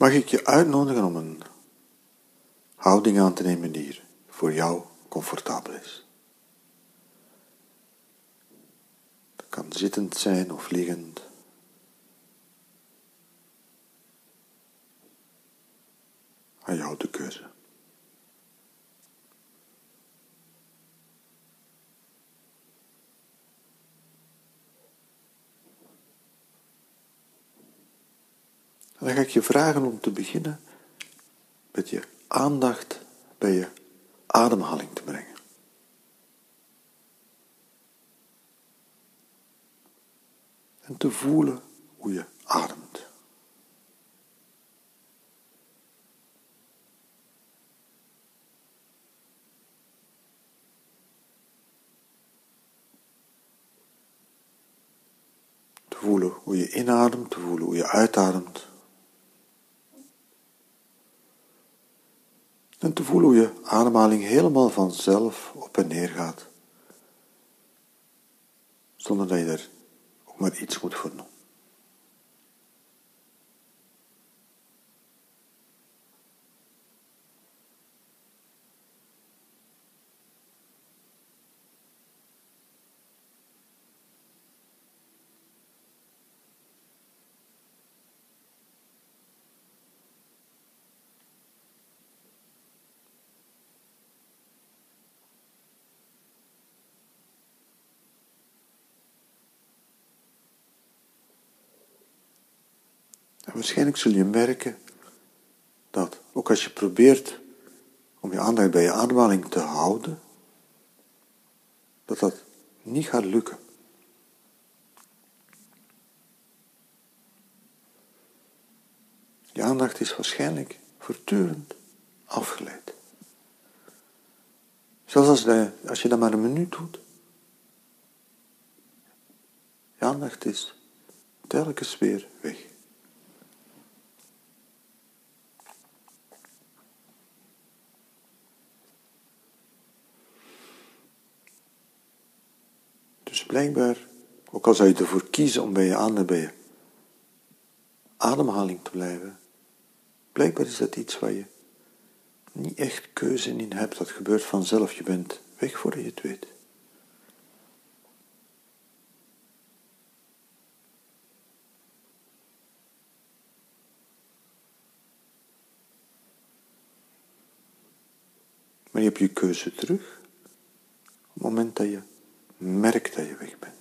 mag ik je uitnodigen om een houding aan te nemen die voor jou comfortabel is. Dat kan zittend zijn of liggend. Aan jou de keuze. En dan ga ik je vragen om te beginnen met je aandacht bij je ademhaling te brengen. En te voelen hoe je ademt. Te voelen hoe je inademt, te voelen hoe je uitademt. En te voelen hoe je ademhaling helemaal vanzelf op en neer gaat. Zonder dat je er ook maar iets moet voor doen. Waarschijnlijk zul je merken dat ook als je probeert om je aandacht bij je ademhaling te houden, dat dat niet gaat lukken. Je aandacht is waarschijnlijk voortdurend afgeleid. Zelfs als, als je dat maar een minuut doet. Je aandacht is telkens weer weg. Dus blijkbaar, ook al zou je ervoor kiezen om bij je aandacht bij je ademhaling te blijven, blijkbaar is dat iets waar je niet echt keuze in hebt. Dat gebeurt vanzelf. Je bent weg voordat je het weet. Maar je hebt je keuze terug op het moment dat je merkt dat je weg bent.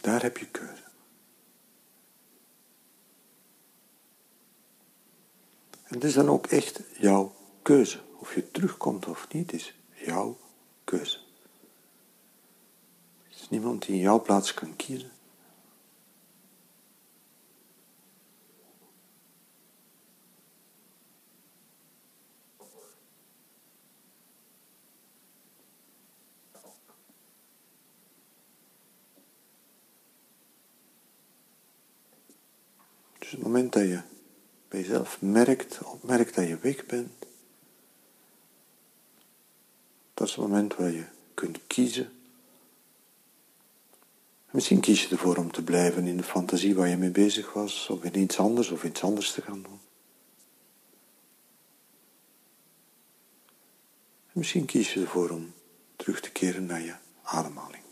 Daar heb je keuze. En het is dan ook echt jouw keuze. Of je terugkomt of niet, is jouw keuze. Er is niemand die in jouw plaats kan kiezen. Dus het moment dat je bij jezelf merkt, opmerkt dat je weg bent, dat is het moment waar je kunt kiezen. Misschien kies je ervoor om te blijven in de fantasie waar je mee bezig was, of in iets anders, of iets anders te gaan doen. misschien kies je ervoor om terug te keren naar je ademhaling.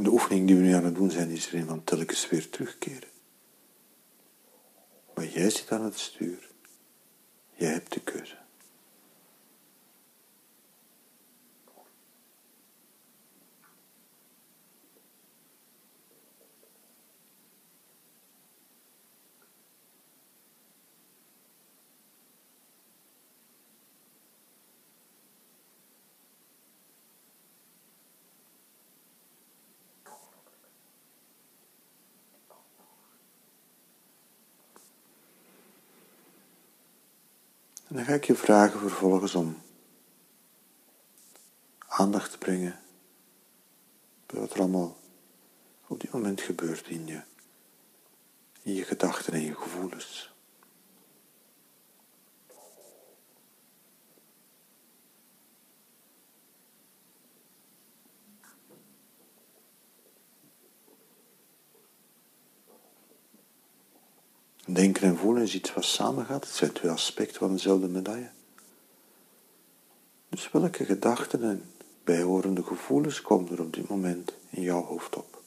En de oefening die we nu aan het doen zijn, is erin van telkens weer terugkeren. Maar jij zit aan het stuur. Jij hebt de keuze. En dan ga ik je vragen vervolgens om aandacht te brengen bij wat er allemaal op dit moment gebeurt in je in je gedachten en je gevoelens. Denken en voelen is iets wat samengaat. Het zijn twee aspecten van dezelfde medaille. Dus welke gedachten en bijhorende gevoelens komen er op dit moment in jouw hoofd op?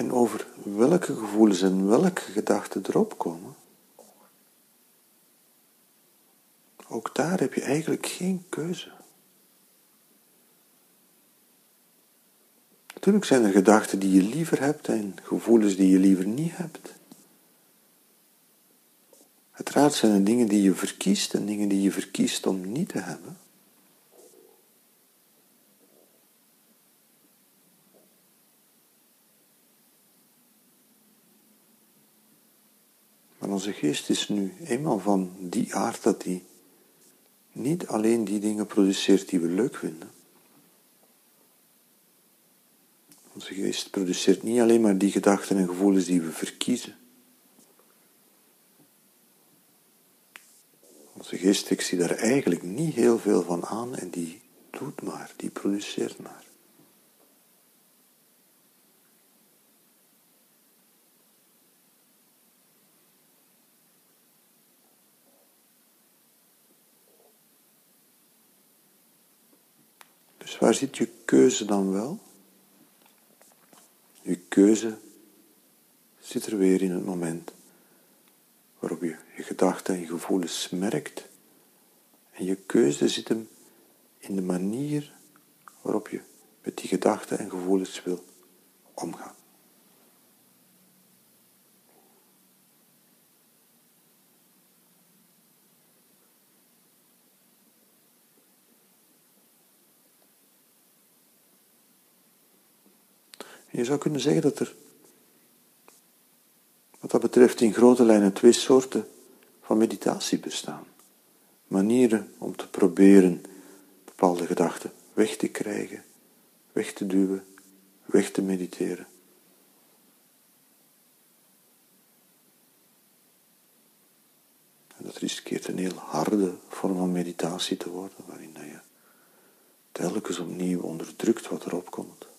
En over welke gevoelens en welke gedachten erop komen, ook daar heb je eigenlijk geen keuze. Natuurlijk zijn er gedachten die je liever hebt en gevoelens die je liever niet hebt. Uiteraard zijn er dingen die je verkiest en dingen die je verkiest om niet te hebben. Onze geest is nu eenmaal van die aard dat die niet alleen die dingen produceert die we leuk vinden. Onze geest produceert niet alleen maar die gedachten en gevoelens die we verkiezen. Onze geest, ik zie daar eigenlijk niet heel veel van aan en die doet maar, die produceert maar. Dus waar zit je keuze dan wel? Je keuze zit er weer in het moment waarop je je gedachten en je gevoelens merkt. En je keuze zit hem in de manier waarop je met die gedachten en gevoelens wil omgaan. Je zou kunnen zeggen dat er, wat dat betreft, in grote lijnen twee soorten van meditatie bestaan. Manieren om te proberen bepaalde gedachten weg te krijgen, weg te duwen, weg te mediteren. En dat riskeert een heel harde vorm van meditatie te worden, waarin je telkens opnieuw onderdrukt wat erop komt.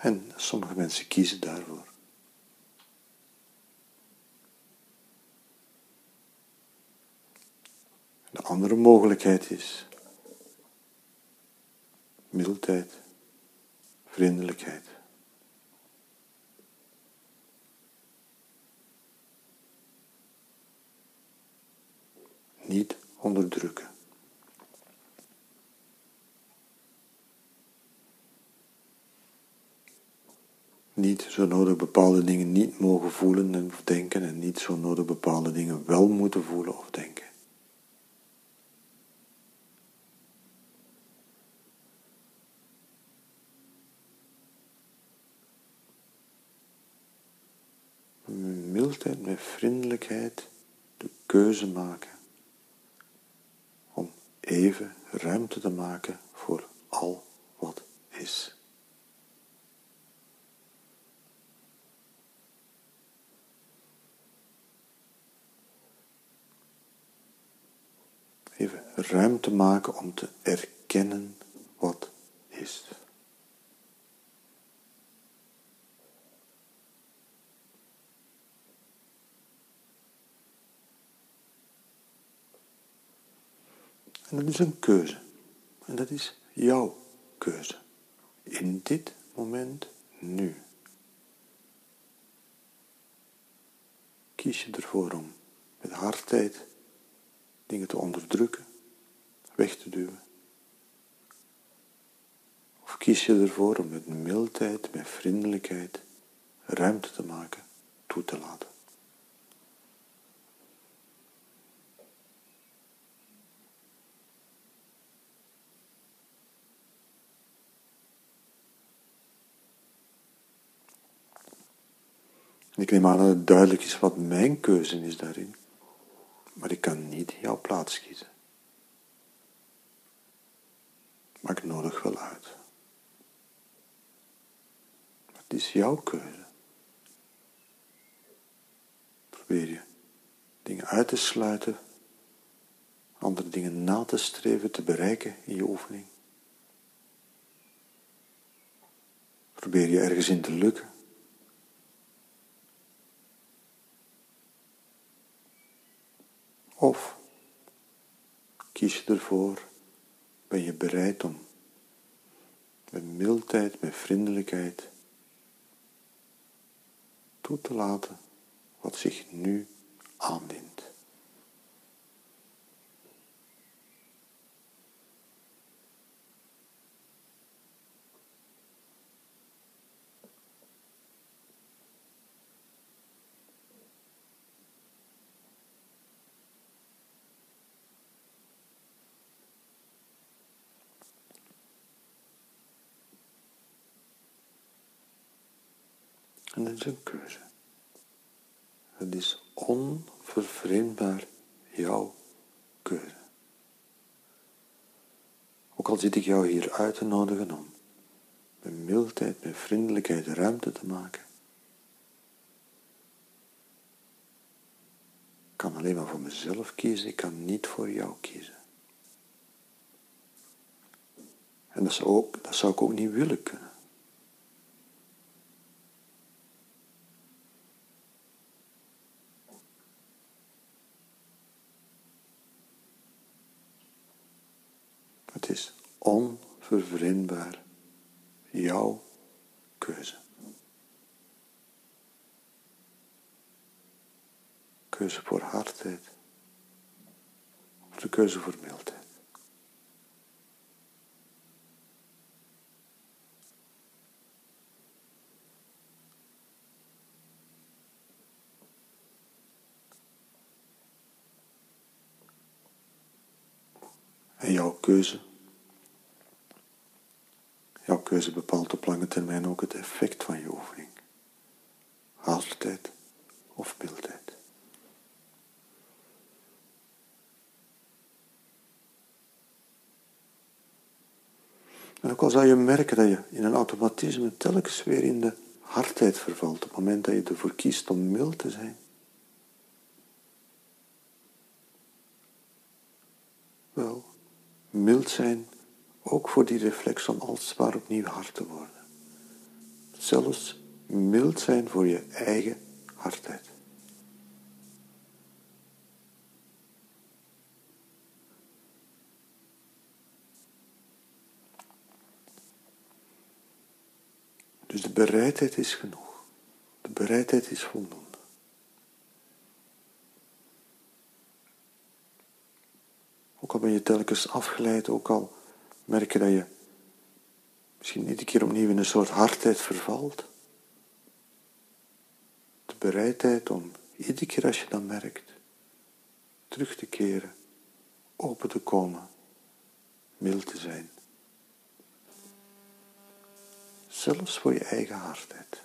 En sommige mensen kiezen daarvoor. De andere mogelijkheid is mildheid, vriendelijkheid. Niet onderdrukken. Niet zo nodig bepaalde dingen niet mogen voelen of denken en niet zo nodig bepaalde dingen wel moeten voelen of denken. Mildheid met vriendelijkheid de keuze maken om even ruimte te maken voor al wat is. even ruimte maken om te erkennen wat is. En dat is een keuze. En dat is jouw keuze. In dit moment, nu. Kies je ervoor om met hardheid dingen te onderdrukken, weg te duwen? Of kies je ervoor om met mildheid, met vriendelijkheid ruimte te maken, toe te laten? Ik neem aan dat het duidelijk is wat mijn keuze is daarin. Maar ik kan niet jouw plaats kiezen. Maar ik nodig wel uit. Het is jouw keuze. Probeer je dingen uit te sluiten, andere dingen na te streven, te bereiken in je oefening. Probeer je ergens in te lukken. Of kies je ervoor, ben je bereid om met mildheid, met vriendelijkheid toe te laten wat zich nu aandient. En dat is een keuze. Het is onvervreemdbaar jouw keuze. Ook al zit ik jou hier uit te nodigen om met mildheid, met vriendelijkheid ruimte te maken. Ik kan alleen maar voor mezelf kiezen, ik kan niet voor jou kiezen. En dat zou, ook, dat zou ik ook niet willen kunnen. Het is onvervreemdbaar jouw keuze. Keuze voor hardheid of de keuze voor mildheid. En jouw keuze Keuze bepaalt op lange termijn ook het effect van je oefening. Hardheid of mildheid. En ook al zou je merken dat je in een automatisme telkens weer in de hardheid vervalt, op het moment dat je ervoor kiest om mild te zijn. Wel, mild zijn ook voor die reflex om als opnieuw hard te worden. Zelfs mild zijn voor je eigen hardheid. Dus de bereidheid is genoeg. De bereidheid is voldoende. Ook al ben je telkens afgeleid, ook al merk dat je misschien iedere keer opnieuw in een soort hardheid vervalt. De bereidheid om iedere keer als je dat merkt, terug te keren, open te komen, mild te zijn. Zelfs voor je eigen hardheid.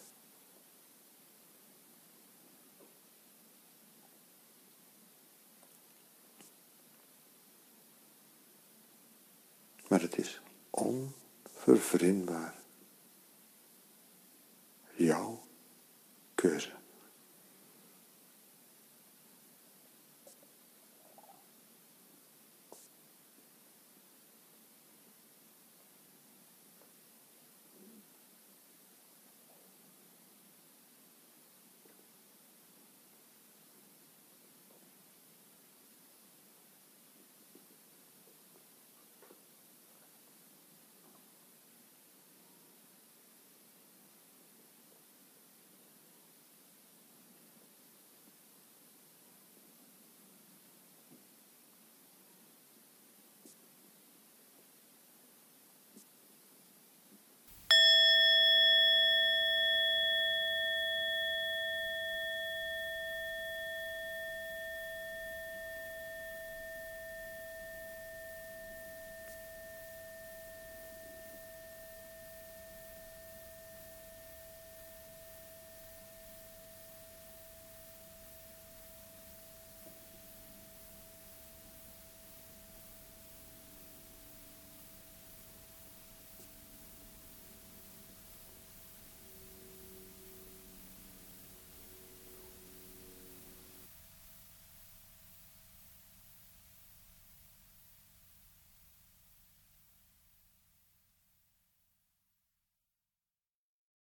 Maar het is onvervreemdbaar. Jouw keuze.